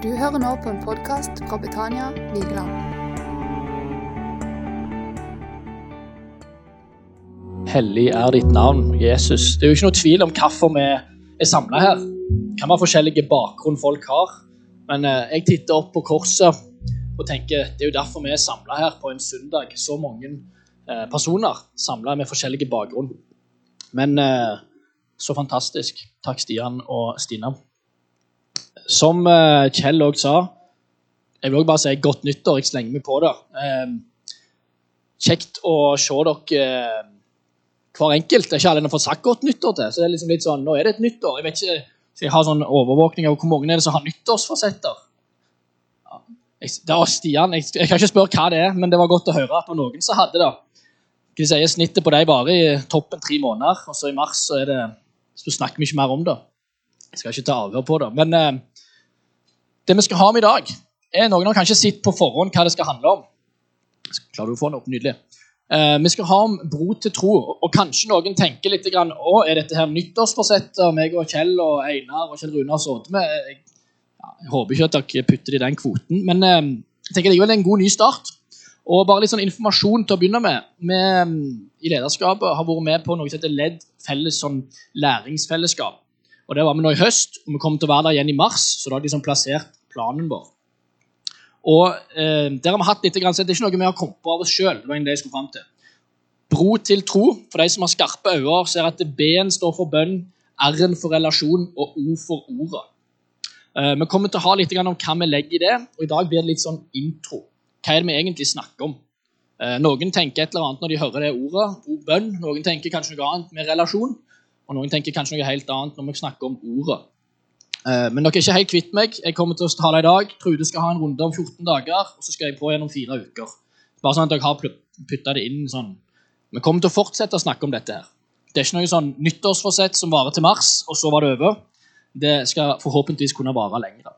Du hører nå på en podkast fra Betania Vigeland. Hellig er ditt navn, Jesus. Det er jo ikke noe tvil om hvorfor vi er samla her. Det kan være forskjellige bakgrunn folk har, men eh, jeg titter opp på korset og tenker det er jo derfor vi er samla her på en søndag. Så mange eh, personer samla med forskjellige bakgrunn. Men eh, så fantastisk. Takk, Stian og Stina. Som eh, Kjell òg sa, jeg vil også bare si godt nyttår. Jeg slenger meg på det. Eh, kjekt å se dere eh, hver enkelt. Det er ikke alle en har fått sagt godt nyttår til. så det er liksom litt sånn, Nå er det et nyttår. Jeg vet ikke, så jeg har sånn overvåkning av hvor mange er det som har nyttårsforsetter. Ja, det var Stian. Jeg, jeg, kan ikke spørre hva det er, men det var godt å høre at noen som hadde det. Si, Snittet på dem varer i toppen tre måneder, og så i mars så, det, så snakker vi ikke mer om det. Jeg skal ikke ta avhør på det. Men eh, det vi skal ha om i dag, er Noen har kanskje sett på forhånd hva det skal handle om. Klarer du å få den opp? Nydelig. Eh, vi skal ha om bro til tro, og kanskje noen tenker litt grann, å, er dette her nyttårsforsettet meg og Kjell og Einar og Kjell Rune har sittet med? Jeg, ja, jeg, håper ikke at dere putter det i den kvoten, men eh, jeg tenker likevel det er en god ny start. Og bare litt sånn informasjon til å begynne med. Vi um, i lederskapet har vært med på noe som heter LED felles sånn læringsfellesskap. Og Det var vi nå i høst, og vi kommer til å være der igjen i mars. så da har de liksom plassert planen vår. Og eh, der har vi hatt litt, så Det er ikke noe vi har kommet på av oss sjøl. Bro til tro. For de som har skarpe øyne, ser at B-en står for bønn, R-en for relasjon og O for ordet. Eh, vi kommer til å ha litt om hva vi legger i det, og i dag blir det litt sånn intro. Hva er det vi egentlig snakker om? Eh, noen tenker et eller annet når de hører det ordet, ord bønn. Noen tenker kanskje noe annet med relasjon. Og noen tenker kanskje noe helt annet når vi snakker om ordet. Eh, men dere er ikke helt kvitt meg. Jeg kommer til å tale i dag. Trude skal ha en runde om 14 dager, og så skal jeg på gjennom fire uker. Bare sånn at dere har putta det inn sånn. Vi kommer til å fortsette å snakke om dette her. Det er ikke noe sånn nyttårsforsett som varer til mars, og så var det over. Det skal forhåpentligvis kunne vare lenger.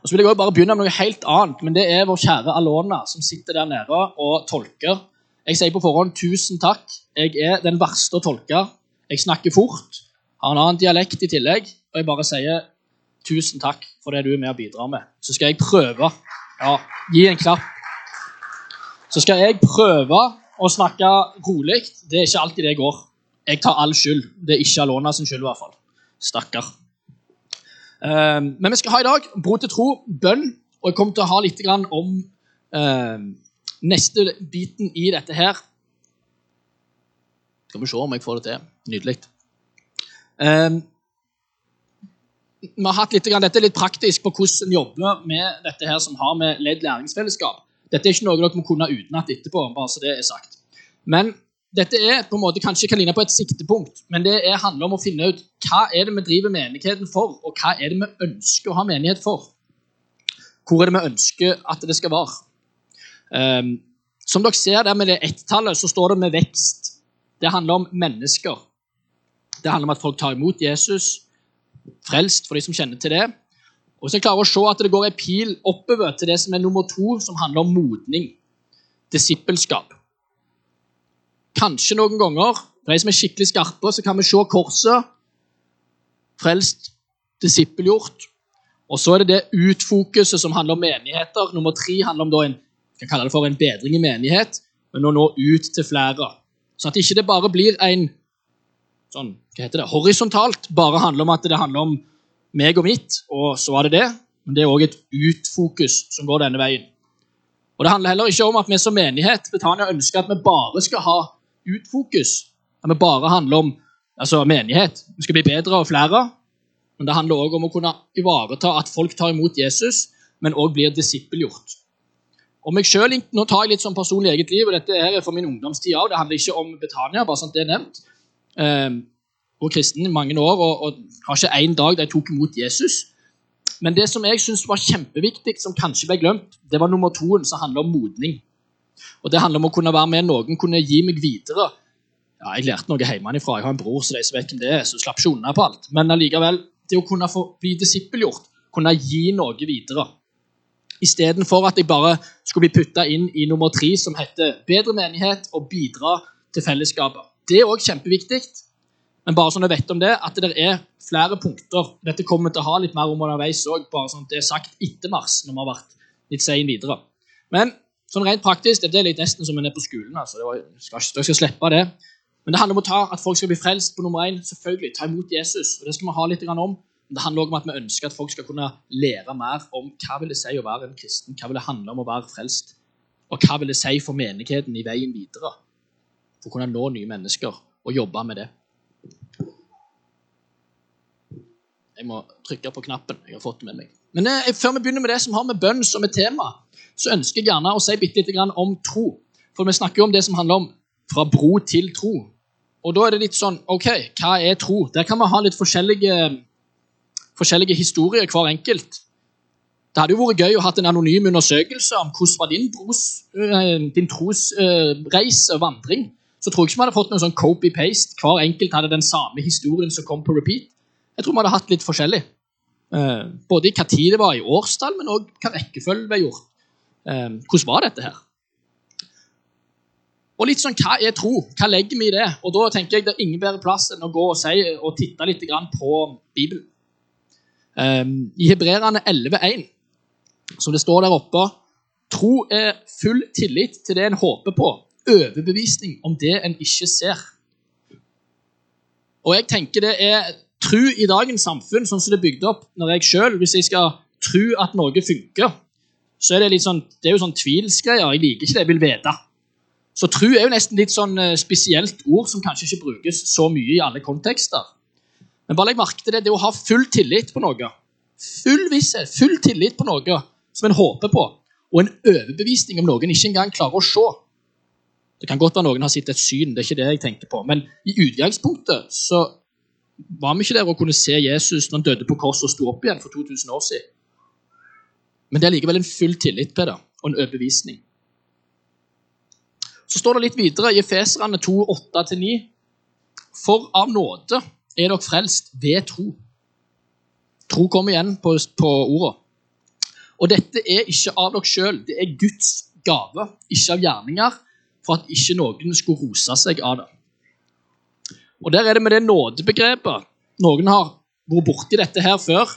Og så vil jeg også bare begynne med noe helt annet, men det er vår kjære Alona som sitter der nede og tolker. Jeg sier på forhånd tusen takk. Jeg er den verste å tolke jeg snakker fort, har en annen dialekt i tillegg, og jeg bare sier tusen takk for det du er med og bidrar med. Så skal jeg prøve Ja, gi en klapp. Så skal jeg prøve å snakke rolig. Det er ikke alltid det går. Jeg tar all skyld. Det er ikke Alona sin skyld, i hvert fall. Stakkar. Um, men vi skal ha i dag bro til tro, bønn, og jeg kommer til å ha litt om um, neste biten i dette her. Skal vi se om jeg får det til. Nydelig. Um, vi har hatt litt, dette er litt praktisk på hvordan en jobber med dette her som har med ledd læringsfellesskap. Dette er ikke noe dere må kunne utenat etterpå. bare så det er sagt. Men dette er på en måte kanskje kan ligne på et siktepunkt, men det er, handler om å finne ut hva er det vi driver menigheten for, og hva er det vi ønsker å ha menighet for. Hvor er det vi ønsker at det skal være? Um, som dere ser der med det ett-tallet, så står det med vekst. Det handler om mennesker. Det handler om at folk tar imot Jesus, frelst for de som kjenner til det. Og så jeg klarer å se at det går en pil oppover til det som er nummer to, som handler om modning. Disippelskap. Kanskje noen ganger, for de som er skikkelig skarpe, så kan vi se korset. Frelst, disippelgjort. Og så er det det utfokuset som handler om menigheter. Nummer tre handler om en, en bedring i menighet, men å nå ut til flere. Så at ikke det bare blir en sånn, hva heter det, horisontalt, bare handler om at det handler om meg og mitt, og så var det det. Men det er òg et utfokus som går denne veien. Og Det handler heller ikke om at vi som menighet Betania ønsker at vi bare skal ha utfokus. At vi bare handler om altså menighet. Vi skal bli bedre og flere. Men det handler òg om å kunne ivareta at folk tar imot Jesus, men òg blir disippelgjort. Og meg selv, Nå tar jeg litt sånn personlig eget liv, og dette er for min ungdomstid òg. Det handler ikke om Betania, bare sånn det er nevnt. Eh, og kristen i mange år og, og har ikke én dag de tok imot Jesus. Men det som jeg syns var kjempeviktig, som kanskje ble glemt, det var nummer to, som handler om modning. Og Det handler om å kunne være med noen kunne gi meg videre. Ja, Jeg lærte noe hjemmefra. Jeg har en bror, så de som vet hvem det er, så slapp ikke unna på alt. Men allikevel, det å kunne få bli disippelgjort, kunne gi noe videre istedenfor at jeg bare skulle bli putta inn i nummer tre, som heter bedre menighet og bidra til fellesskapet. Det er òg kjempeviktig. Men bare sånn jeg vet om det, at det er flere punkter. Dette kommer vi til å ha litt mer om underveis òg, bare sånn at det er sagt etter mars, når vi har vært litt sein videre. Men sånn rent praktisk, det er litt nesten som en er på skolen. altså. Var, skal, jeg skal slippe det. Men det handler om å ta at folk skal bli frelst på nummer én. Selvfølgelig, ta imot Jesus. og Det skal vi ha litt om. Det handler også om at vi ønsker at folk skal kunne lære mer om hva vil det si å være en kristen. Hva vil det handle om å være frelst? Og hva vil det si for menigheten i veien videre? For å kunne nå nye mennesker og jobbe med det. Jeg må trykke på knappen. Jeg har fått det med meg. Men jeg, før vi begynner med det som har med bønn som et tema, så ønsker jeg gjerne å si bitte litt om tro. For vi snakker jo om det som handler om fra bro til tro. Og da er det litt sånn OK, hva er tro? Der kan vi ha litt forskjellige, forskjellige historier, hver enkelt. Det hadde jo vært gøy å ha en anonym undersøkelse om hvordan var din, bros, øh, din trosreise og vandring. Så tror jeg ikke vi hadde fått noe sånn copy-paste. Hver enkelt hadde den samme historien som kom på repeat. Jeg tror vi hadde hatt litt forskjellig. Eh, både i hva tid det var i årstall, men òg hva rekkefølge ble gjort. Eh, hvordan var dette her? Og litt sånn, Hva er tro? Hva legger vi i det? Og Da tenker jeg det er ingen bedre plass enn å gå og, si, og titte litt på Bibelen. Um, I Hebreerne 11,1, som det står der oppe Tro er full tillit til det en håper på, overbevisning om det en ikke ser. Og jeg tenker det er tro i dagens samfunn, sånn som det er bygd opp når jeg selv, Hvis jeg skal tro at noe funker, så er det litt sånn, det er jo sånn tvilsgreier. Jeg liker ikke det, jeg vil vite. Så tro er jo nesten litt sånn eh, spesielt ord som kanskje ikke brukes så mye i alle kontekster. Men bare legg merke til det, det å ha full tillit på noe. Full visshet, full tillit på noe som en håper på, og en overbevisning om noen ikke engang klarer å se. Det kan godt være noen har sett et syn, det er ikke det jeg tenker på. Men i utgangspunktet så var vi ikke der å kunne se Jesus når han døde på korset og sto opp igjen for 2000 år siden. Men det er likevel en full tillit på det, og en overbevisning. Så står det litt videre i Efeserane 2, 8-9. For av nåde er dere frelst ved tro. Tro kommer igjen på, på orda. Og dette er ikke av dere sjøl, det er Guds gave, ikke av gjerninger, for at ikke noen skulle rose seg av det. Og Der er det med det nådebegrepet. Noen har vært borti dette her før.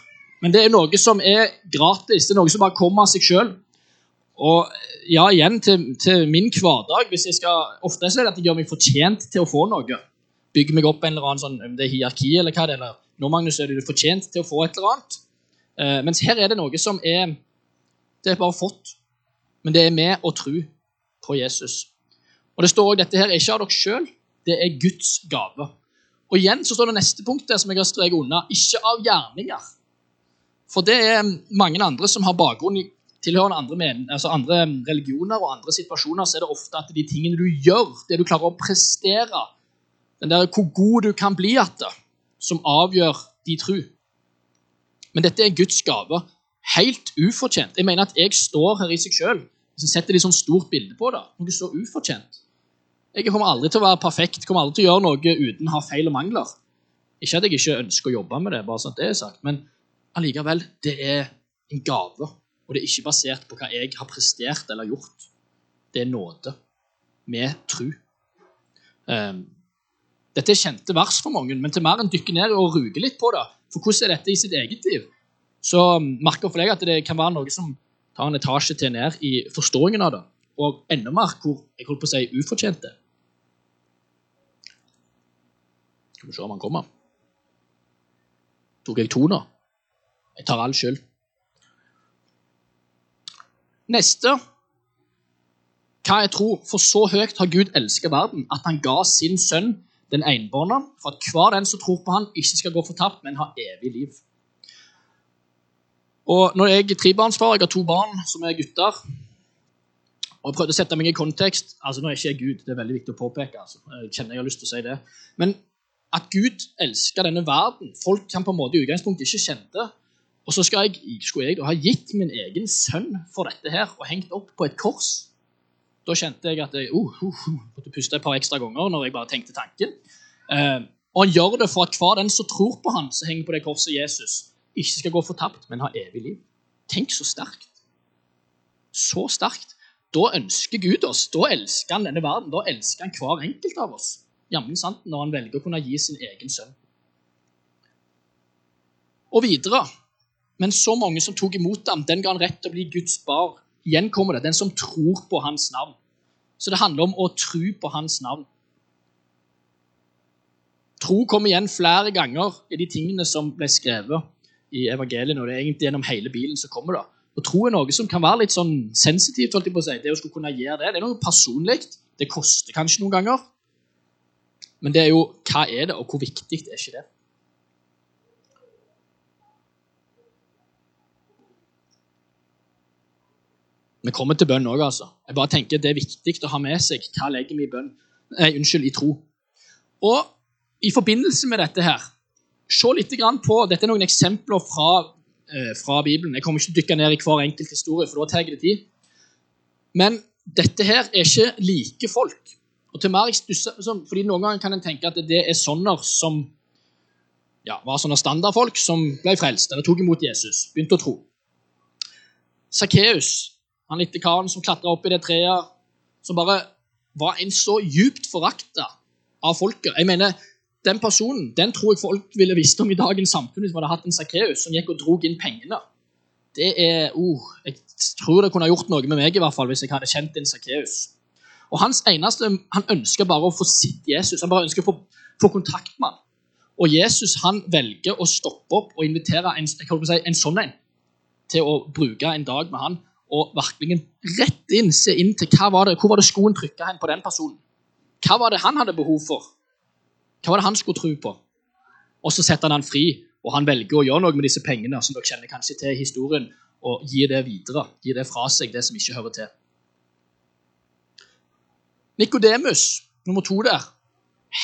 Men det er noe som er gratis. Det er noe som bare kommer av seg sjøl. Og ja, igjen til, til, min hverdag hvis jeg skal, Ofte er det at jeg gjør meg fortjent til å få noe. Bygger meg opp en eller annen sånn, om det er hierarki eller hva det er. Nå Magnus, er du fortjent til å få et eller annet. Eh, mens her er det noe som er Det er bare fått. Men det er med å tro på Jesus. Og det står også, Dette her er ikke av dere sjøl, det er Guds gave. Og igjen så står det neste punkt der som jeg har streket unna. Ikke av gjerninger. For det er mange andre som har bakgrunn i tilhørende andre, men, altså andre religioner og andre situasjoner, så er det ofte at de tingene du gjør, det du klarer å prestere, den der hvor god du kan bli igjen, som avgjør de tro. Men dette er Guds gave. Helt ufortjent. Jeg mener at jeg står her i seg sjøl. Setter de sånn stort bilde på det. Noe så ufortjent. Jeg kommer aldri til å være perfekt, kommer aldri til å gjøre noe uten å ha feil og mangler. Ikke at jeg ikke ønsker å jobbe med det, bare sånn at det er sagt, men allikevel, det er en gave. Og det er ikke basert på hva jeg har prestert eller gjort. Det er nåde. Med tru. Um, dette er kjente vers for mange, men til mer enn dykker ned og ruger litt på det, for hvordan er dette i sitt eget liv, så merker for deg at det kan være noe som tar en etasje til ned i forståingen av det, og enda mer hvor jeg holdt på å si ufortjente. Skal vi se om han kommer. Tok jeg to nå? Jeg tar all skyld. Neste hva jeg tror, for så høyt har Gud elsket verden, at han ga sin sønn den enbårne, for at hver den som tror på han ikke skal gå fortapt, men ha evig liv. Og når jeg er trebarnsfar, jeg har to barn som er gutter og Jeg prøvde å sette meg i kontekst. altså Nå er ikke jeg Gud, det er veldig viktig å påpeke. altså. Jeg kjenner jeg har lyst til å si det. Men at Gud elsker denne verden. Folk kan på en måte i utgangspunktet ikke kjenne det. Og så jeg, skulle jeg da ha gitt min egen sønn for dette her og hengt opp på et kors. Da kjente jeg at jeg uh, uh, måtte puste et par ekstra ganger når jeg bare tenkte tanken. Uh, og han gjør det for at hver den som tror på han som henger på det korset Jesus, ikke skal gå fortapt, men ha evig liv. Tenk så sterkt. Så sterkt. Da ønsker Gud oss. Da elsker han denne verden. Da elsker han hver enkelt av oss. jammen sant når han velger å kunne gi sin egen sønn. Og videre Men så mange som tok imot ham, den ga han rett til å bli Guds bar. Igjen kommer det den som tror på hans navn. Så det handler om å tro på hans navn. Tro kommer igjen flere ganger i de tingene som ble skrevet i evangeliene. og det er egentlig gjennom hele Bilen som kommer det. Og Tro er noe som kan være litt sånn sensitivt. holdt jeg på å si. Det å skulle kunne gjøre det, det er noe personlig. Det koster kanskje noen ganger. Men det er jo hva er det, og hvor viktig er ikke det? Vi kommer til bønn òg, altså. Jeg bare tenker Det er viktig å ha med seg hva legger vi i bønn. Nei, unnskyld, i tro. Og i forbindelse med dette her, se litt på Dette er noen eksempler fra, eh, fra Bibelen. Jeg kommer ikke til å dykke ned i hver enkelt historie, for da tar jeg det tid. Men dette her er ikke like folk. Og til mer fordi Noen ganger kan en tenke at det er sånne som ja, var sånne standardfolk som ble frelst eller tok imot Jesus, begynte å tro. Sakkeus han lille karen som klatra opp i det treet, som bare var en så djupt forakta av folket. Jeg mener, Den personen den tror jeg folk ville visst om i dagens samfunn hvis man hadde hatt en Sakkeus som gikk og drog inn pengene. Det er, uh, Jeg tror det kunne gjort noe med meg i hvert fall hvis jeg hadde kjent en Sakkeus. Og hans eneste, Han ønsker bare å få sitt Jesus. Han bare ønsker å få, få kontakt med ham. Og Jesus han velger å stoppe opp og invitere en, si, en sånn en til å bruke en dag med han og virkelig rett inn, se inn til hva var det, hvor var det skoen trykka hen på den personen. Hva var det han hadde behov for? Hva var det han skulle tro på? Og så setter han han fri, og han velger å gjøre noe med disse pengene som dere kjenner kanskje til i historien, og gir det videre. Gir det fra seg, det som ikke hører til. Nikodemus, nummer to der,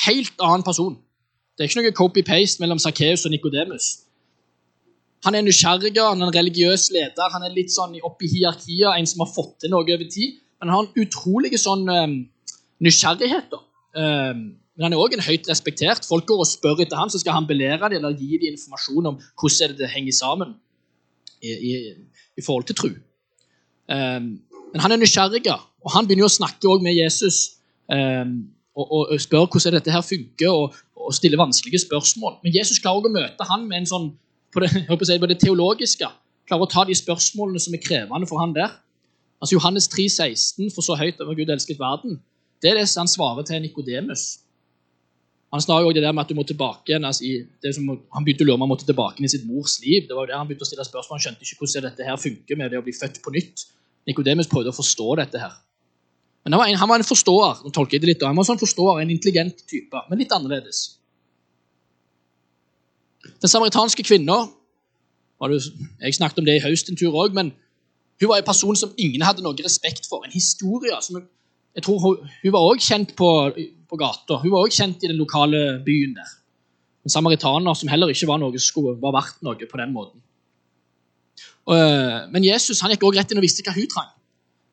helt annen person. Det er ikke noe copy-paste mellom Sakkeus og Nikodemus. Han er nysgjerrig, han er en religiøs leder, han er litt sånn oppe i hierarkiet, en som har fått til noe over tid. Men han har en utrolig sånn um, nysgjerrighet. Um, men han er òg høyt respektert. Folk går og spør etter han, så skal han belære dem eller gi dem informasjon om hvordan det henger sammen i, i, i forhold til tro. Um, men han er nysgjerrig, og han begynner å snakke med Jesus og, og, og spør hvordan dette her funker, og, og stiller vanskelige spørsmål. Men Jesus klarer å møte han med en sånn på det, si, på det, teologiske. Klarer å ta de spørsmålene som er krevende for han der. Altså Johannes 3, 16, for så høyt over Gud elsket verden. Det er det han svarer til Nikodemus. Han snakker også det der med at du må tilbake igjen, altså, som, Han begynte å lure om han måtte tilbake i sitt mors liv. Det var jo der Han begynte å stille spørsmål, han skjønte ikke hvordan dette her funker med det å bli født på nytt. Nikodemus prøvde å forstå dette her. Men han var en, han var en forståer. nå tolker jeg det litt, han var en sånn forståer, en intelligent type, men litt annerledes. Den samaritanske kvinna Jeg snakket om det i høst en tur òg, men hun var en person som ingen hadde noe respekt for. En historie som jeg tror Hun, hun var òg kjent på, på gata. Hun var også kjent i den lokale byen der. En samaritaner som heller ikke var noe skulle var verdt noe på den måten. Men Jesus han gikk også rett inn og visste hva hun trang.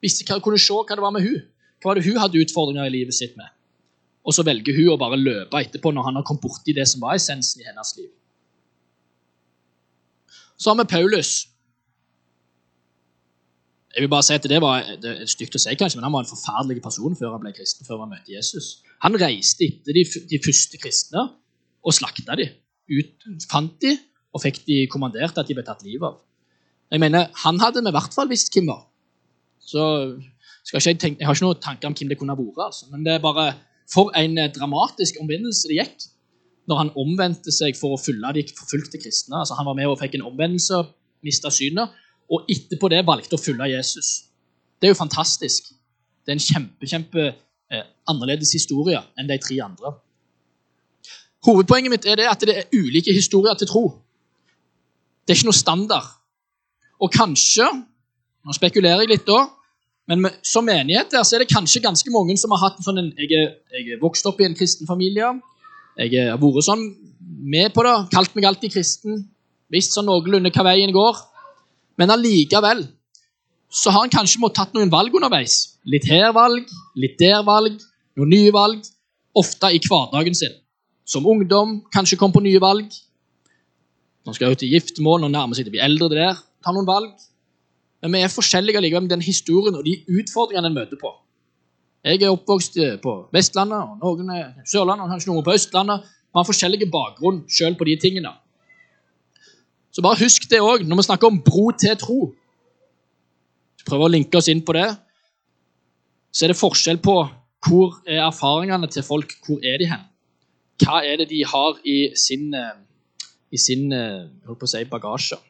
Visste hva, kunne se hva det var med hun. Hva var det hun hadde utfordringer i livet sitt med. Og så velger hun å bare løpe etterpå når han har kommet borti det som var essensen i hennes liv. Så har vi Paulus. Jeg vil bare si at Det var det er stygt å si, kanskje, men han var en forferdelig person før han ble kristen, før han møtte Jesus. Han reiste etter de, de første kristne og slakta dem. Ut, fant de og fikk de kommandert at de ble tatt livet av. Jeg mener, Han hadde vi i hvert fall visst hvem var. Så skal ikke jeg, tenke, jeg har ikke noen tanker om hvem det kunne vært. Altså. Men det er bare for en dramatisk omvendelse det gikk når han omvendte seg for å følge de forfulgte kristne. Altså, han var med og fikk en omvendelse, mista synet, og etterpå det valgte å følge Jesus. Det er jo fantastisk. Det er en kjempe, kjempe eh, annerledes historie enn de tre andre. Hovedpoenget mitt er det at det er ulike historier til tro. Det er ikke noe standard. Og kanskje Nå spekulerer jeg litt, da. Men som menighet der, så er det kanskje ganske mange som har hatt en sånn en, jeg, jeg er vokst opp i en kristen familie. Jeg har vært sånn med på det, kalt meg alltid kristen, visst sånn noenlunde hva veien går. Men allikevel så har en kanskje måttet tatt noen valg underveis. Litt her valg, litt der valg, noen nye valg. Ofte i hverdagen sin. Som ungdom kanskje kom på nye valg. Nå skal jeg ut i giftermål, nå nærmer seg det blir eldre det der. Ta noen valg. Men vi er forskjellige likevel med den historien og de utfordringene en møter på. Jeg er oppvokst eh, på Vestlandet, og noen er Sørlandet, og kanskje noen på Østlandet. Vi har forskjellige bakgrunn sjøl på de tingene. Så bare husk det òg når vi snakker om bro til tro. Prøver å linke oss inn på det. Så er det forskjell på hvor er erfaringene til folk hvor er de hen. Hva er det de har i sin, eh, i sin å si, bagasje?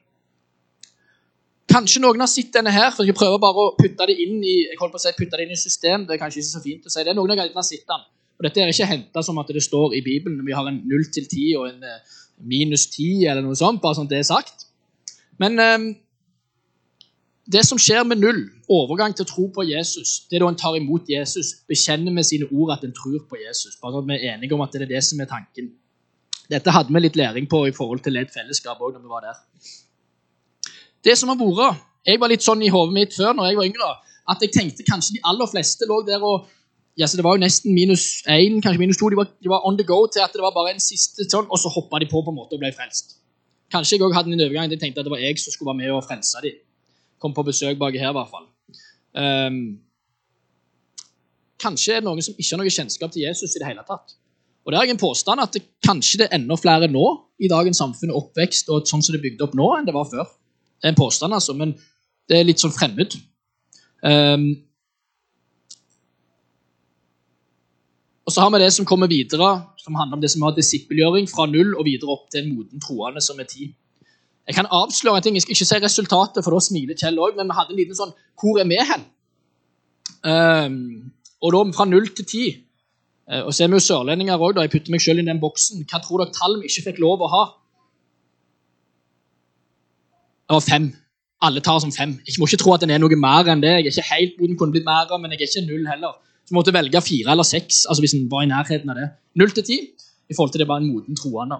Kanskje noen har sett denne her, for jeg prøver bare å putte det inn i jeg holdt på å si, putte det inn i system. Det er kanskje ikke så fint å si det. Noen har gjerne sett den. Og Dette er ikke henta som at det står i Bibelen. Vi har en 0 til 10 og en eh, minus 10 eller noe sånt. bare sånn det er sagt. Men um, det som skjer med null, overgang til tro på Jesus, det er da en tar imot Jesus, bekjenner med sine ord at en tror på Jesus. Bare at vi er enige om at det er det som er tanken. Dette hadde vi litt læring på i forhold til Ledd fellesskap òg når vi var der. Det som har vært Jeg var litt sånn i hodet mitt før når jeg var yngre, at jeg tenkte kanskje de aller fleste lå der og ja, så Det var jo nesten minus én, kanskje minus to. De var, de var, on the go til at det var bare en siste sånn, og så hoppa de på på en måte og ble frelst. Kanskje jeg òg hadde en overgang jeg tenkte at det var jeg som skulle være med og frelse dem. Kom på besøk baki her, i hvert fall. Um, kanskje er det noen som ikke har noe kjennskap til Jesus i det hele tatt. Og det jeg en påstand at det, kanskje det er enda flere nå i dagens samfunn oppvekst og sånn som det er bygd opp nå, enn det var før. Det er en påstand, altså, men det er litt sånn fremmed. Um, og så har vi det som kommer videre, som handler om det som har disippelgjøring fra null og videre opp til en moden troende som er ti. Jeg kan avsløre en ting, jeg skal ikke si resultatet, for da smiler Kjell òg, men vi hadde en liten sånn Hvor er vi hen? Um, og da fra null til ti. Uh, og så er vi jo sørlendinger òg, jeg putter meg selv i den boksen. Hva tror dere Talm ikke fikk lov å ha? Var fem. Alle tar som fem. Jeg må ikke tro at den er noe mer enn det. Jeg er ikke helt hvor den kunne blitt mer, men jeg er ikke null heller. Så jeg måtte velge fire eller seks altså hvis den var i nærheten av det. Null til ti i forhold til det var en moden troende.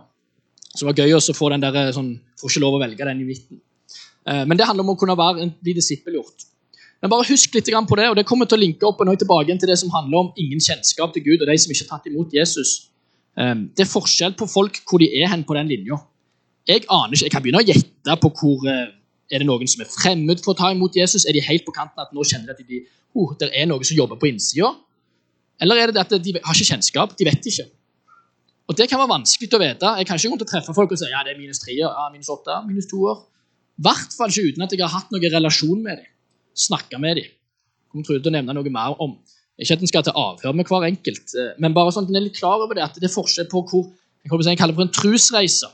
Så det var gøy å få den der, eh, sånn, Får ikke lov å velge den i midten. Eh, men det handler om å kunne være en, bli disippelgjort. Men bare husk litt på det, og det kommer til å linke opp og nå tilbake til det som handler om ingen kjennskap til Gud og de som ikke har tatt imot Jesus. Eh, det er forskjell på folk hvor de er hen på den linja. Jeg aner ikke, jeg kan begynne å gjette på hvor eh, Er det noen som er fremmed for å ta imot Jesus? Er de helt på kanten at nå kjenner de at de, oh, det er noen som jobber på innsida? Eller er det at de har ikke kjennskap? De vet ikke. Og Det kan være vanskelig å vite. Jeg kan ikke gå til å treffe folk og si ja, det er minus tre, ja, minus åtte, minus to år. I hvert fall ikke uten at jeg har hatt noen relasjon med dem. Snakka med dem. Kommer til å nevne noe mer om. Ikke at en skal til avhør med hver enkelt, eh, men bare sånn at en er litt klar over det, at det er forskjell på hvor jeg, si, jeg kaller for en trusreise.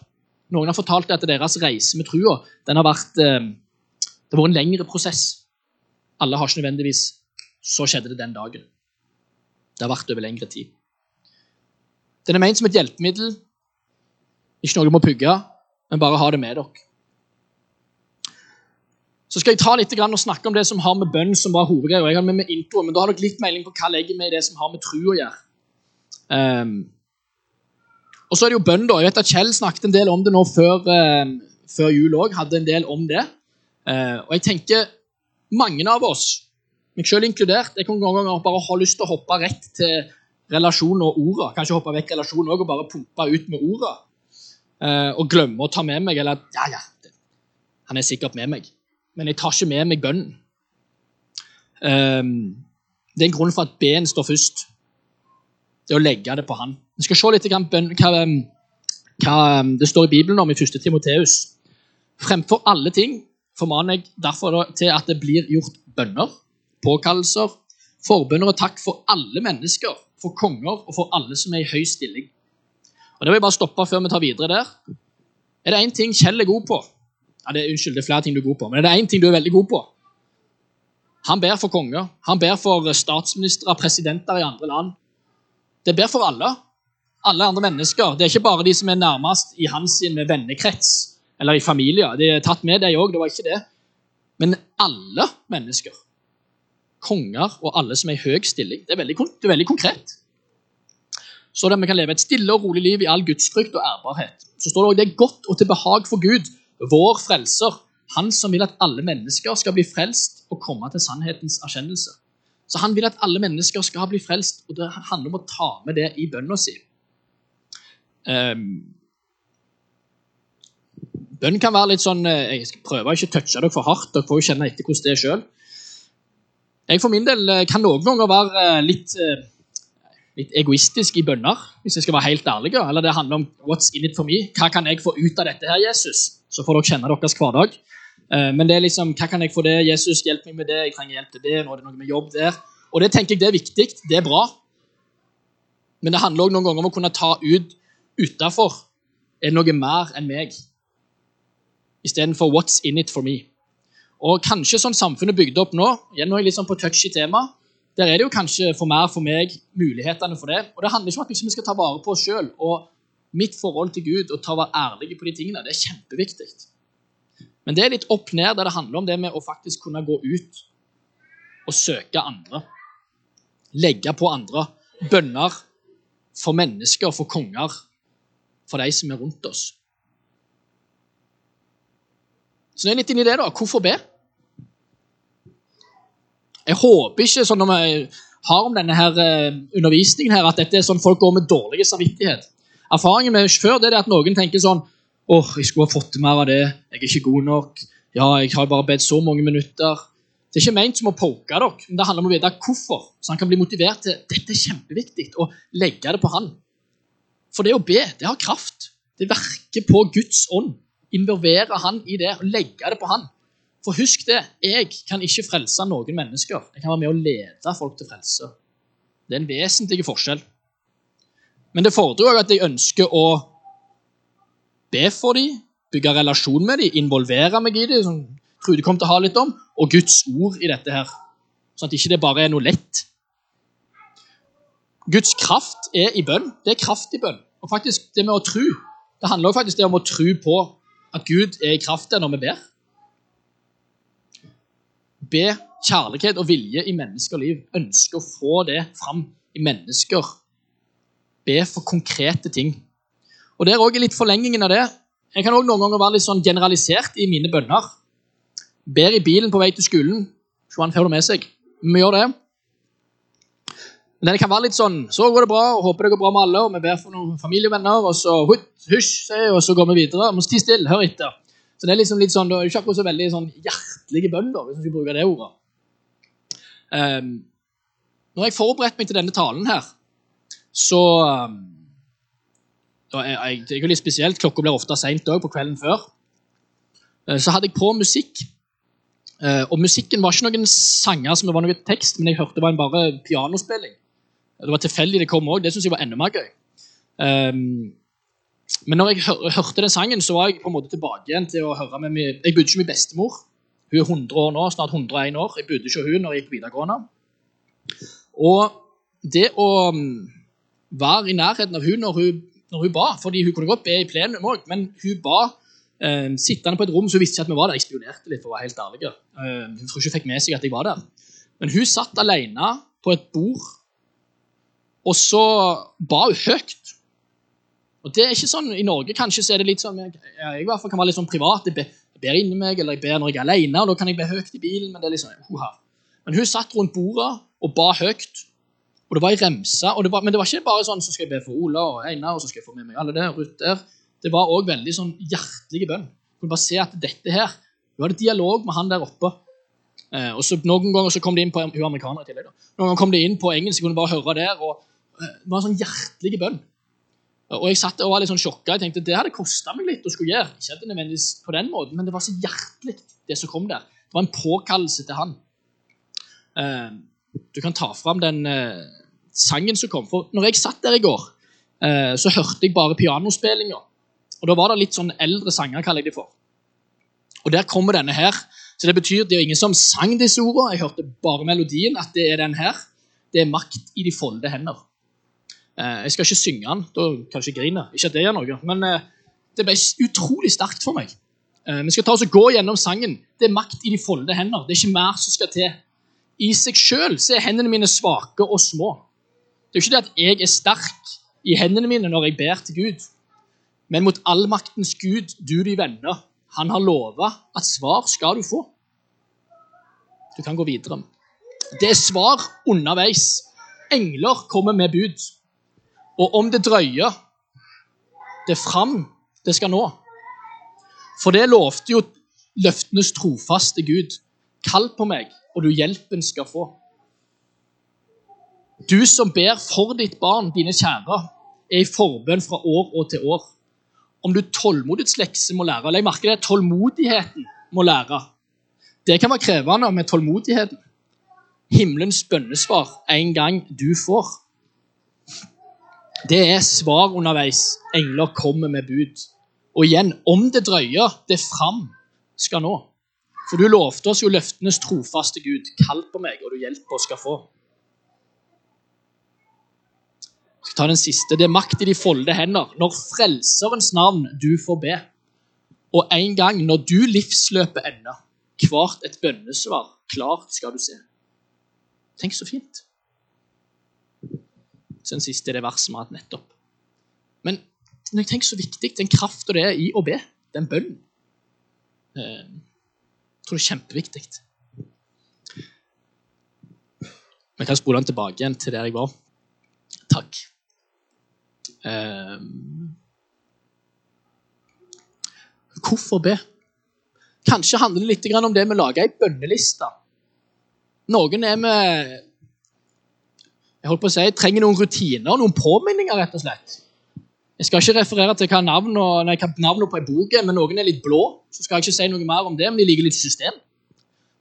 Noen har fortalt at deres reise med trua den har vært, eh, det vært en lengre prosess. Alle har ikke nødvendigvis Så skjedde det den dagen. Det har vært over lengre tid. Den er ment som et hjelpemiddel. Ikke noe du må pugge, men bare ha det med dere. Så skal jeg ta litt og snakke om det som har med bønn som var hovedgreia. Jeg har med meg intro, men da har dere litt melding på hva jeg legger med i det som har med tro å gjøre. Um, og så er det jo bønn, da. Jeg vet at Kjell snakket en del om det nå før, eh, før jul òg. Hadde en del om det. Eh, og jeg tenker mange av oss, meg selv inkludert, jeg kan noen ganger bare ha lyst til å hoppe rett til relasjon og orda. Kanskje hoppe vekk relasjonen òg og bare pumpe ut med orda. Eh, og glemme å ta med meg eller ja, ja, han er sikkert med meg. Men jeg tar ikke med meg bønnen. Eh, det er en grunn for at B-en står først. Det er å legge det på han. Vi skal se litt hva, hva det står i Bibelen om i 1. Timoteus. Fremfor alle ting formaner jeg derfor til at det blir gjort bønner, påkallelser, forbønner og takk for alle mennesker, for konger og for alle som er i høy stilling. Og Det vil jeg bare stoppe før vi tar videre der. Er det én ting Kjell er god på? Ja, det, er, unnskyld, det er flere ting du er god på, men er det én ting du er veldig god på? Han ber for konger, han ber for statsministre, presidenter i andre land. Det ber for alle alle andre mennesker. Det er ikke bare de som er nærmest i hans vennekrets eller i familie. De er tatt med, de òg. Det var ikke det. Men alle mennesker. Konger og alle som er i høy stilling. Det er veldig, det er veldig konkret. Så det vi kan leve et stille og rolig liv i all gudsfrykt og ærbarhet. Så står det også, det er godt og til behag for Gud, vår frelser, han som vil at alle mennesker skal bli frelst og komme til sannhetens erkjennelse. Så han vil at alle mennesker skal bli frelst, og det handler om å ta med det i bønna si. Um, bønn kan være litt sånn eh, Jeg skal prøve å ikke touche dere for hardt. Dere får jo kjenne etter hvordan det er sjøl. Jeg for min del eh, kan noen ganger være eh, litt, litt egoistisk i bønner, hvis jeg skal være helt ærlig. Eller det handler om what's in it for me. Hva kan jeg få ut av dette her, Jesus? Så får dere kjenne deres hverdag. Men det er liksom, hva kan jeg få det? Jesus, hjelp meg med det. Jeg trenger hjelp til det. Nå er det noe med jobb der. Og det tenker jeg det er viktig. Det er bra. Men det handler også noen ganger om å kunne ta ut utafor. Er noe mer enn meg? Istedenfor what's in it for me. Og kanskje sånn samfunnet er bygd opp nå, igjen nå er jeg litt sånn på i tema, der er det jo kanskje for mer for meg mulighetene for det. Og det handler ikke om at vi skal ta vare på oss sjøl. Og mitt forhold til Gud og ta være ærlige på de tingene, det er kjempeviktig. Men det er litt opp ned der det handler om det med å faktisk kunne gå ut og søke andre. Legge på andre. Bønner for mennesker, for konger, for de som er rundt oss. Så det er litt inni det, da. Hvorfor be? Jeg håper ikke sånn når vi har om denne her eh, undervisningen her, at dette er sånn folk går med dårlig samvittighet. Erfaringen med før det er at noen tenker sånn åh, oh, jeg skulle ha fått til mer av det. Jeg er ikke god nok. Ja, jeg har bare bedt så mange minutter. Det er ikke ment som å poke dere, men det handler om å vite hvorfor. Så han kan bli motivert til dette er kjempeviktig, å legge det på han. For det å be, det har kraft. Det virker på Guds ånd. Involvere han i det og legge det på han. For husk det, jeg kan ikke frelse noen mennesker. Jeg kan være med å lede folk til frelse. Det er en vesentlig forskjell. Men det fordrer òg at jeg ønsker å be for dem, bygge relasjon med dem, involvere meg i dem, som Trude kom til å ha litt om, og Guds ord i dette her. Sånn at ikke det bare er noe lett. Guds kraft er i bønn. Det er kraft i bønn. Og faktisk det med å tro. Det handler faktisk om å tro på at Gud er i kraft der når vi ber be kjærlighet og vilje i menneskeliv. Ønske å få det fram i mennesker. Be for konkrete ting. Og Det er også litt forlengingen av det. Jeg kan også noen ganger være litt sånn generalisert i mine bønner. Ber i bilen på vei til skolen. Så han får det med seg. Vi gjør det. Men det kan være litt sånn Så går det bra, og håper det går bra med alle. og Vi ber for noen familievenner, og så hysj, og så går vi videre. Må sti stille, hør etter. Så det er liksom litt sånn, det er ikke akkurat så veldig sånn hjertelige bønn, hvis vi bruker det ordet. Um, når jeg forberedte meg til denne talen her, så um, jeg, Det er jo litt spesielt. Klokka blir ofte seint òg, på kvelden før. Uh, så hadde jeg på musikk. Uh, og musikken var ikke noen sanger som det var noe tekst, men jeg hørte det var en bare pianospilling. Det var tilfeldig det kom òg. Det syns jeg var enda mer gøy. Um, men når jeg hør, hørte den sangen, så var jeg på en måte tilbake igjen til å høre med min Jeg bodde ikke med bestemor. Hun er 100 år nå, snart 101 år. Jeg bodde ikke hun når jeg gikk på videregående. Og det å mm, være i nærheten av hun når hun, når hun ba fordi Hun kunne godt be i plenum òg, men hun ba eh, sittende på et rom, så hun visste ikke at vi var der. Jeg spionerte litt, for å være helt ærlig. Eh, hun tror ikke hun fikk med seg at jeg var der. Men hun satt alene på et bord, og så ba hun høyt. Og det er ikke sånn, I Norge kanskje så er det litt sånn, jeg, jeg i hvert fall kan være litt sånn privat. Jeg ber, jeg ber inni meg, eller jeg ber når jeg er alene, og da kan jeg be høyt i bilen. Men det er liksom, uh Men hun satt rundt bordet og ba høyt. Og det var i remse. Det var, men det var ikke bare sånn så skal jeg be for Ola og Einar, og så skal jeg få med meg alle der, Ruth der. Det var òg veldig sånn hjertelige bønn. Du kunne bare se at dette her Hun hadde dialog med han der oppe. Eh, og så Noen ganger så kom det inn på hun amerikaner i tillegg da. Noen ganger kom det inn på engelsk, kunne bare høre der. og Det var en sånn hjertelig bønn. Og jeg satt og var litt sånn sjokka. Jeg tenkte det hadde kosta meg litt å skulle gjøre. Ikke nødvendigvis på den måten, men det var så hjertelig, det som kom der. Det var en påkallelse til han. Uh, du kan ta fram den uh, sangen som kom. For når jeg satt der i går, uh, så hørte jeg bare pianospillinga. Og da var det litt sånn eldre sanger, kaller jeg det for. Og der kommer denne her. Så det betyr det er ingen som sang disse ordene. Jeg hørte bare melodien, at det er den her. Det er makt i de folde hender. Eh, jeg skal ikke synge den, da kanskje jeg griner. Ikke at det gjør noe. Men eh, det ble utrolig sterkt for meg. Eh, vi skal ta oss og gå gjennom sangen. Det er makt i de folde hender. Det er ikke mer som skal til. I seg sjøl er hendene mine svake og små. Det er jo ikke det at jeg er sterk i hendene mine når jeg ber til Gud. Men mot allmaktens Gud, du de venner, han har lova at svar skal du få. Du kan gå videre. Det er svar underveis. Engler kommer med bud. Og om det drøyer, det er fram det skal nå. For det lovte jo løftenes trofaste Gud. Kall på meg, og du hjelpen skal få. Du som ber for ditt barn, dine kjære, er i forbønn fra år og til år. Om du tålmodighets lekse må lære Legg merke det, tålmodigheten må lære. Det kan være krevende med tålmodigheten. Himmelens bønnesvar en gang du får. Det er svar underveis. Engler kommer med bud. Og igjen, om det drøyer, det fram skal nå. For du lovte oss jo løftenes trofaste Gud. Kall på meg, og du hjelper oss skal få. Jeg skal ta den siste. Det er makt i de folde hender, når Frelserens navn du får be. Og en gang når du livsløpet ender, hvert et bønnesvar klart skal du se. Tenk så fint. Den siste det verset vi har hatt nettopp. Men tenk så viktig den krafta det er i å be. Den bønnen. Eh, jeg tror det er kjempeviktig. Vi kan spole den tilbake igjen til der jeg var. Takk. Um, hvorfor be? Kanskje handler det litt om det med å lage ei bønneliste. Noen er med jeg holdt på å si, trenger noen rutiner, noen påminninger, rett og slett. Jeg skal ikke referere til hva navnet på ei bok er, men noen er litt blå. Så skal jeg ikke si noe mer om det, men de liker litt system.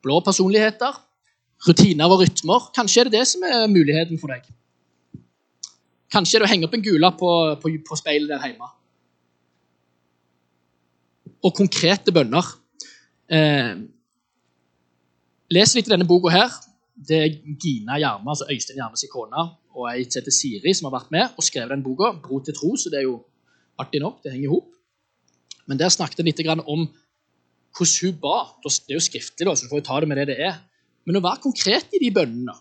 Blå personligheter, rutiner og rytmer. Kanskje er det det som er muligheten for deg. Kanskje er det å henge opp en gula på, på, på speilet der hjemme. Og konkrete bønner. Eh, les litt i denne boka her. Det er Gina Gjerme, altså Øystein Gjermes kone, og ei som heter Siri, som har vært med og skrevet den boka, 'Bro til tro', så det er jo artig nok. Det henger i hop. Men der snakket hun litt om hvordan hun ba. Det er jo skriftlig, så du får ta det med det det er. Men å være konkret i de bønnene.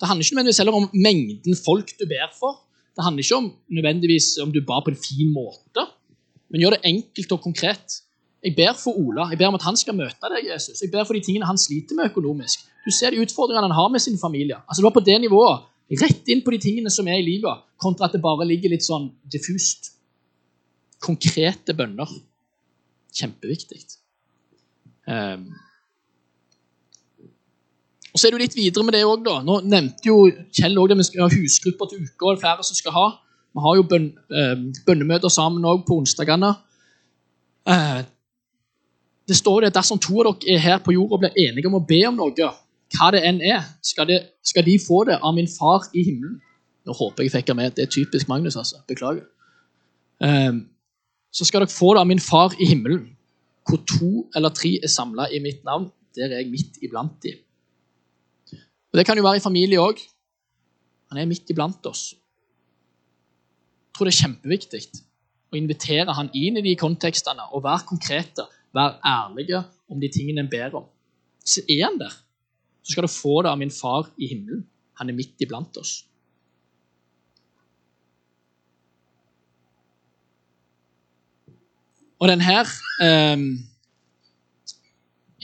Det handler ikke nødvendigvis heller om mengden folk du ber for. Det handler ikke om nødvendigvis om du ba på en fin måte, men gjør det enkelt og konkret. Jeg ber for Ola. Jeg ber om at han skal møte deg, Jesus. Jeg ber for de tingene han sliter med økonomisk. Du ser de utfordringene han har med sin familie. Altså, Det var på det nivået Rett inn på de tingene som er i livet, kontra at det bare ligger litt sånn diffust. Konkrete bønner. Kjempeviktig. Um, og så er du litt videre med det òg, da. Nå nevnte jo Kjell òg det vi skal ha husgrupper til uka, og flere som skal ha. Vi har jo bønn, eh, bønnemøter sammen òg på onsdagene. Det står det det dersom to av dere er her på jorda og blir enige om å be om noe, hva det enn er, skal, det, skal, de få det av min far i himmelen. Nå håper jeg fikk det med. Det er typisk Magnus, altså. Beklager. Um, så skal dere få det av min far i himmelen. Hvor to eller tre er samla i mitt navn, der er jeg midt iblant dem. Og Det kan jo være i familie òg. Han er midt iblant oss. Jeg tror det er kjempeviktig å invitere han inn i de kontekstene og være konkrete, være ærlige om de tingene en ber om. Så er han der så skal du få det av min far i himmelen. Han er midt iblant oss. Og den her eh,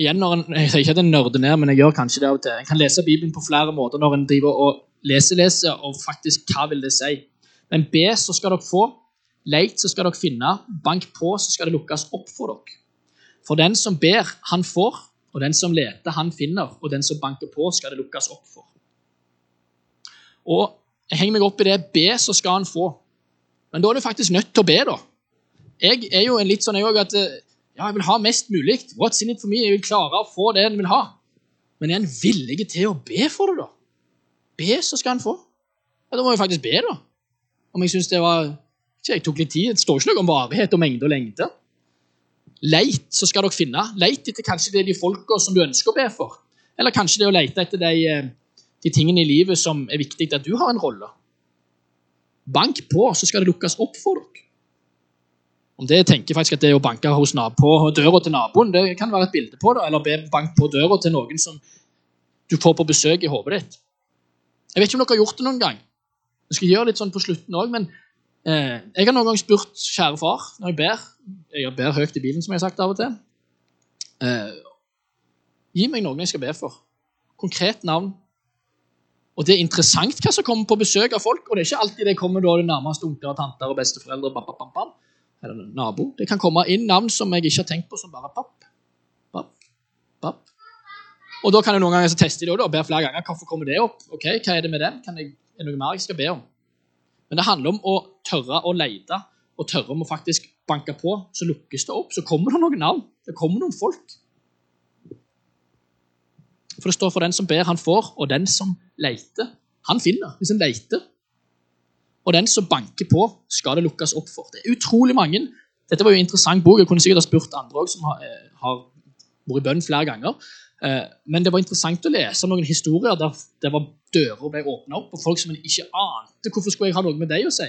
igjen når en, Jeg sier ikke at en nerder ned, men jeg gjør kanskje det av og til. En kan lese Bibelen på flere måter når en driver og leser, leser, og faktisk hva vil det si. Men be, så skal dere få. Leit, så skal dere finne. Bank på, så skal det lukkes opp for dere. For den som ber, han får. Og den som leter, han finner, og den som banker på, skal det lukkes opp for. Og Jeg henger meg opp i det. Be, så skal han få. Men da er du faktisk nødt til å be, da. Jeg er jo en litt sånn jeg òg at ja, jeg vil ha mest mulig. What's in it for me? Jeg vil klare å få det jeg vil ha. Men er en villig til å be for det, da? Be, så skal han få. Ja, Da må jeg faktisk be, da. Om jeg syns det var Jeg tok litt tid. Det står ikke noe om varighet og mengde og lengde. Leit, så skal dere finne. Leit etter kanskje det er de folka som du ønsker å be for. Eller kanskje det er å lete etter de, eh, de tingene i livet som er viktig at du har en rolle. Bank på, så skal det lukkes opp for dere. Om det tenker faktisk at det er å banke hos på døra til naboen, det kan være et bilde på det, eller be bank på døra til noen som du får på besøk i hodet ditt. Jeg vet ikke om dere har gjort det noen gang. Jeg skal gjøre litt sånn på slutten også, men jeg har noen ganger spurt kjære far når jeg ber Jeg ber høyt i bilen, som jeg har sagt av og til. Eh, gi meg noen jeg skal be for. Konkret navn. Og det er interessant hva som kommer på besøk av folk. Og det er ikke alltid det kommer da det nærmeste onkler og tanter og besteforeldre. Bam, bam, bam, eller nabo. Det kan komme inn navn som jeg ikke har tenkt på, som bare papp, papp, papp, Og da kan jeg noen ganger teste de det og ber flere ganger. Hvorfor kommer det opp? Ok, Hva er det med den? Jeg, er det noe mer jeg skal be om? Men det handler om å tørre å lete og tørre om å faktisk banke på. Så lukkes det opp. Så kommer det noen navn. Det kommer noen folk. For det står for den som ber, han får, og den som leter, han finner. Hvis en leter. Og den som banker på, skal det lukkes opp for. Det er utrolig mange. Dette var jo en interessant bok. Jeg kunne sikkert ha spurt andre også, som har, eh, har vært i bønn flere ganger. Eh, men det var interessant å lese noen historier der det var dører ble åpna opp, og folk som ikke ante hvorfor skulle jeg ha noe med deg å si.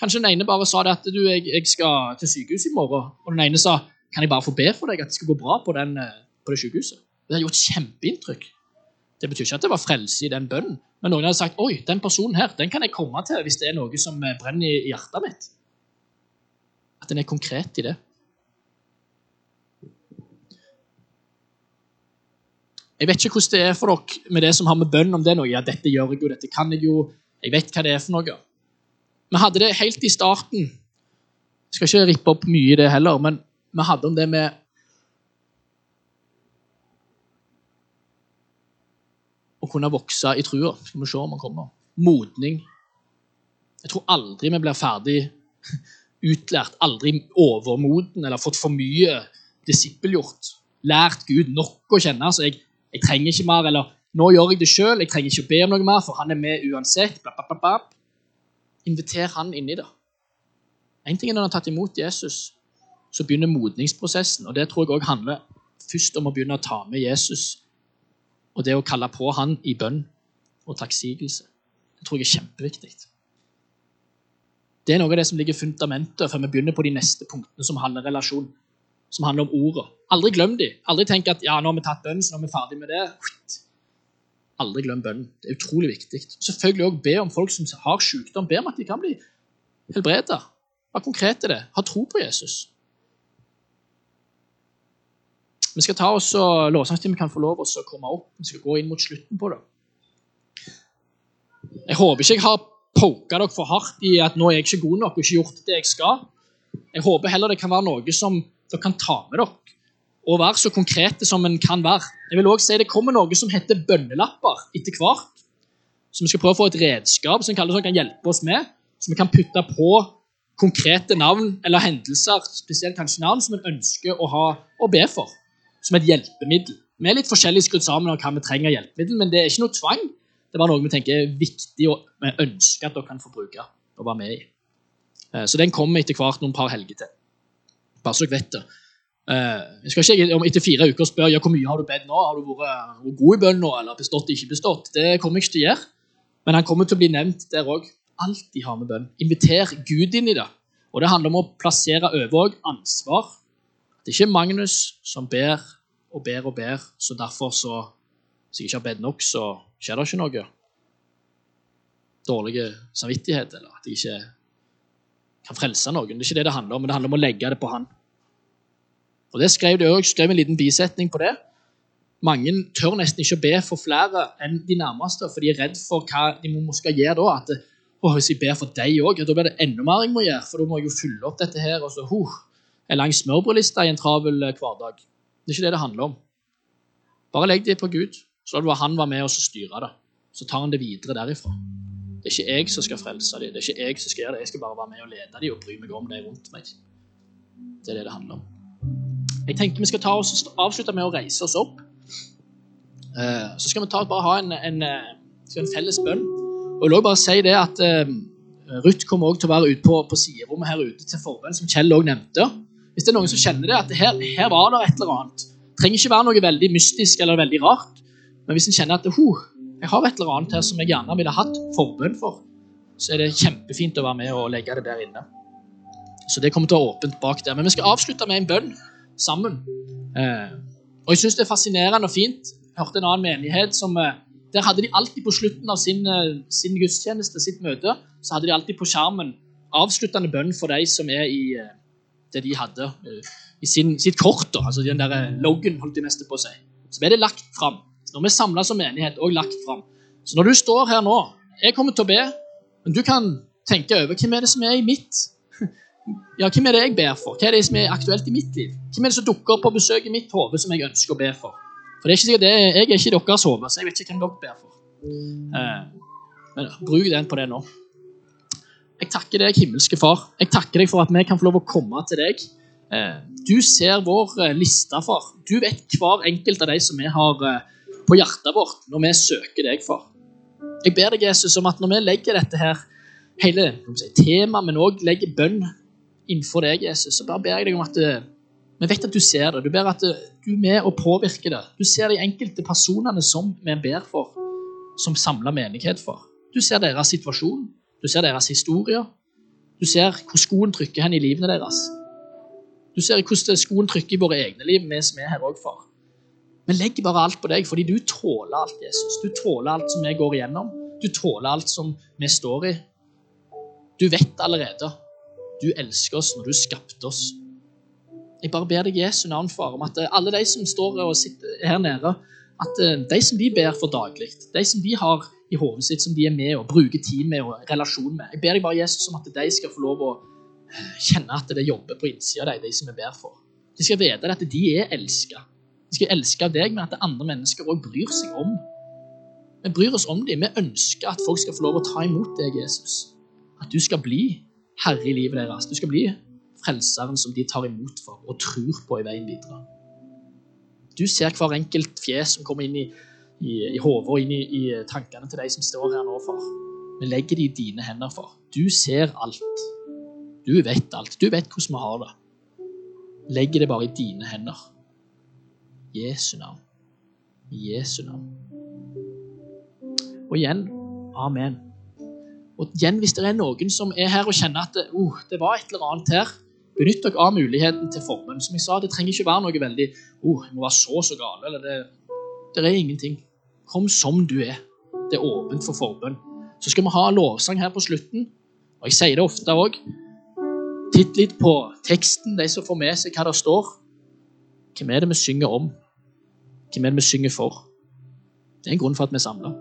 Kanskje den ene bare sa det at du, jeg, jeg skal til sykehuset i morgen, og den ene sa kan jeg bare få be for deg at det skal gå bra på, den, eh, på det sykehuset. Det har gjort kjempeinntrykk. Det betyr ikke at det var frelse i den bønnen, men noen hadde sagt oi, den personen her, den kan jeg komme til hvis det er noe som brenner i hjertet mitt. At den er konkret i det. Jeg vet ikke hvordan det er for dere med det som har med bønn om det noe. Ja, dette gjør jeg jo, dette kan jeg jo. Jeg vet hva det er for noe. Vi hadde det helt i starten. Jeg skal ikke rippe opp mye i det heller, men vi hadde om det med Å kunne vokse i trua. Skal vi se om han kommer. Modning. Jeg tror aldri vi blir ferdig utlært, aldri overmoden eller fått for mye disippelgjort. Lært Gud nok å kjenne. så jeg jeg trenger ikke mer, eller nå gjør jeg det sjøl. Jeg trenger ikke å be om noe mer, for han er med uansett. Bla, bla, bla, Inviter han inn i det. En ting er når han har tatt imot Jesus, så begynner modningsprosessen. og Det tror jeg også handler først om å begynne å ta med Jesus og det å kalle på han i bønn og takksigelse. Det tror jeg er kjempeviktig. Det er noe av det som ligger fundamentet før vi begynner på de neste punktene som handler relasjon som handler om ordet. Aldri glem dem. Aldri tenk at ja, nå har vi tatt bønn, så nå er vi ferdig med det. Aldri glem bønnen. Det er utrolig viktig. Selvfølgelig også be om folk som har sykdom. Be om at de kan bli helbreda. Vær konkret i det. Ha tro på Jesus. Vi skal ta oss og Lovsangstimen kan få lov å komme opp. Vi skal gå inn mot slutten på det. Jeg håper ikke jeg har poka dere for hardt i at nå er jeg ikke god nok og ikke gjort det jeg skal. Jeg håper heller det kan være noe som dere kan ta med dere og være så konkrete som en kan være. Jeg vil også si Det kommer noe som heter bønnelapper etter hvert. Så vi skal prøve å få et redskap som kan hjelpe oss med, så vi kan putte på konkrete navn eller hendelser, spesielt kanskje navn, som en ønsker å ha og be for. Som et hjelpemiddel. Vi er litt forskjellig skrudd sammen av hva vi trenger hjelpemiddel, men det er ikke noe tvang. Det er bare noe vi tenker er viktig og vi ønsker at dere kan få bruke og være med i. Eh, så den kommer etter hvert noen par helger til. Bare så dere vet det. Uh, jeg skal ikke om etter fire uker spørre ja, hvor mye har du bedt nå. Har du vært, vært god i bønn nå, eller bestått, ikke bestått? Det kommer jeg ikke til å gjøre. Men han kommer til å bli nevnt der òg. Alltid ha med bønn. Inviter Gud inn i det. Og det handler om å plassere over ansvar. Det er ikke Magnus som ber og ber og ber, så derfor så Hvis jeg ikke har bedt nok, så skjer det ikke noe. Dårlig samvittighet, eller at jeg ikke kan frelse noen. Det er ikke det det handler om, men det handler om å legge det på Han. Og det skrev de også, skrev en liten bisetning på det. Mange tør nesten ikke å be for flere enn de nærmeste, for de er redd for hva de må skal gjøre da. at og Hvis jeg ber for deg òg, da blir det enda mer jeg må gjøre. For da må jeg jo fylle opp dette her. og så, huh, En lang smørbrødliste i en travel eh, hverdag. Det er ikke det det handler om. Bare legg det på Gud, så lar du han være med og styre det. Så tar han det videre derifra. Det er ikke jeg som skal frelse dem, det er ikke jeg som skal gjøre det. Jeg skal bare være med og lede dem og bry meg om dem rundt meg. Det er det det handler om. Jeg tenker Vi skal ta oss, avslutte med å reise oss opp. Uh, så skal vi ta, bare ha en, en, eh, en, felles bønn. Og jeg vil bare si det at uh, Ruth kommer også til å være ute på, på siderommet her ute til forbønn, som Kjell òg nevnte. Hvis det er noen som kjenner det, at her, her var det et eller annet. Det trenger ikke være noe veldig mystisk eller veldig rart. Men hvis en kjenner at uh, jeg har et eller annet her som jeg gjerne ville hatt forbønn for, så er det kjempefint å være med og legge det der inne. Så det kommer til å være åpent bak der. Men vi skal avslutte med en bønn sammen. Eh, og jeg syns det er fascinerende og fint. Jeg hørte en annen menighet som eh, Der hadde de alltid på slutten av sin, eh, sin gudstjeneste, sitt møte, så hadde de alltid på skjermen avsluttende bønn for de som er i eh, det de hadde i sin, sitt kort, da, altså den der loggen, holdt de nesten på si. Så ble det lagt fram. Når vi er samla som menighet, og lagt fram. Så når du står her nå Jeg kommer til å be, men du kan tenke over hvem er det som er i mitt Ja, hvem er det jeg ber for? Hva er det som er aktuelt i mitt liv? Hvem er det som dukker opp på besøk i mitt hode som jeg ønsker å be for? For det er ikke sikkert det, Jeg er ikke deres hode, så jeg vet ikke hvem dere ber for. Eh, men bruk den på det nå. Jeg takker deg, himmelske Far. Jeg takker deg for at vi kan få lov å komme til deg. Eh, du ser vår eh, liste, far. Du vet hver enkelt av de som vi har på hjertet vårt når vi søker deg, far. Jeg ber deg, Jesus, om at når vi legger dette her, hele si, temaet, men òg legger bønn innenfor deg, Jesus, så bare ber jeg deg om at vi vet at du ser det. Du ber at du er med og påvirker det. Du ser de enkelte personene som vi ber for, som samla menighet for. Du ser deres situasjon. Du ser deres historier. Du ser hvor skoen trykker hen i livene deres. Du ser hvordan skoen trykker i våre egne liv, vi som er her òg, far. Vi legger bare alt på deg, fordi du tåler alt, Jesus. Du tåler alt som vi går igjennom. Du tåler alt som vi står i. Du vet allerede. Du elsker oss når du skapte oss. Jeg bare ber deg Jesu navn, far, om at alle de som står og sitter her nede, at eh, de som de ber for daglig, de som de har i hodet sitt, som de er med og bruker tid med og relasjon med Jeg ber deg bare Jesus om at de skal få lov å eh, kjenne at det jobber på innsida av dem, de som vi ber for. De skal vite at de er elska. De skal elske deg, men at andre mennesker òg bryr seg om. Vi bryr oss om dem. Vi ønsker at folk skal få lov å ta imot deg, Jesus. At du skal bli herre i livet deres. Du skal bli frelseren som de tar imot for og tror på i veien videre. Du ser hver enkelt fjes som kommer inn i i, i hodet og inn i, i, tankene til de som står her nå, far. Vi legger det i dine hender, far. Du ser alt. Du vet alt. Du vet hvordan vi har det. Legger det bare i dine hender. Jesu navn. I Jesu navn. Og igjen amen. Og igjen, hvis det er noen som er her og kjenner at oh, det var et eller annet her, benytt dere av muligheten til formen. Som jeg sa, det trenger ikke være noe veldig oh, jeg må være så så gale, eller det, det er ingenting. Kom som du er. Det er åpent for forbønn. Så skal vi ha lovsang her på slutten. Og jeg sier det ofte òg. Titt litt på teksten, de som får med seg hva det står. Hvem er det vi synger om? Hvem er det vi synger for? Det er en grunn for at vi er samla.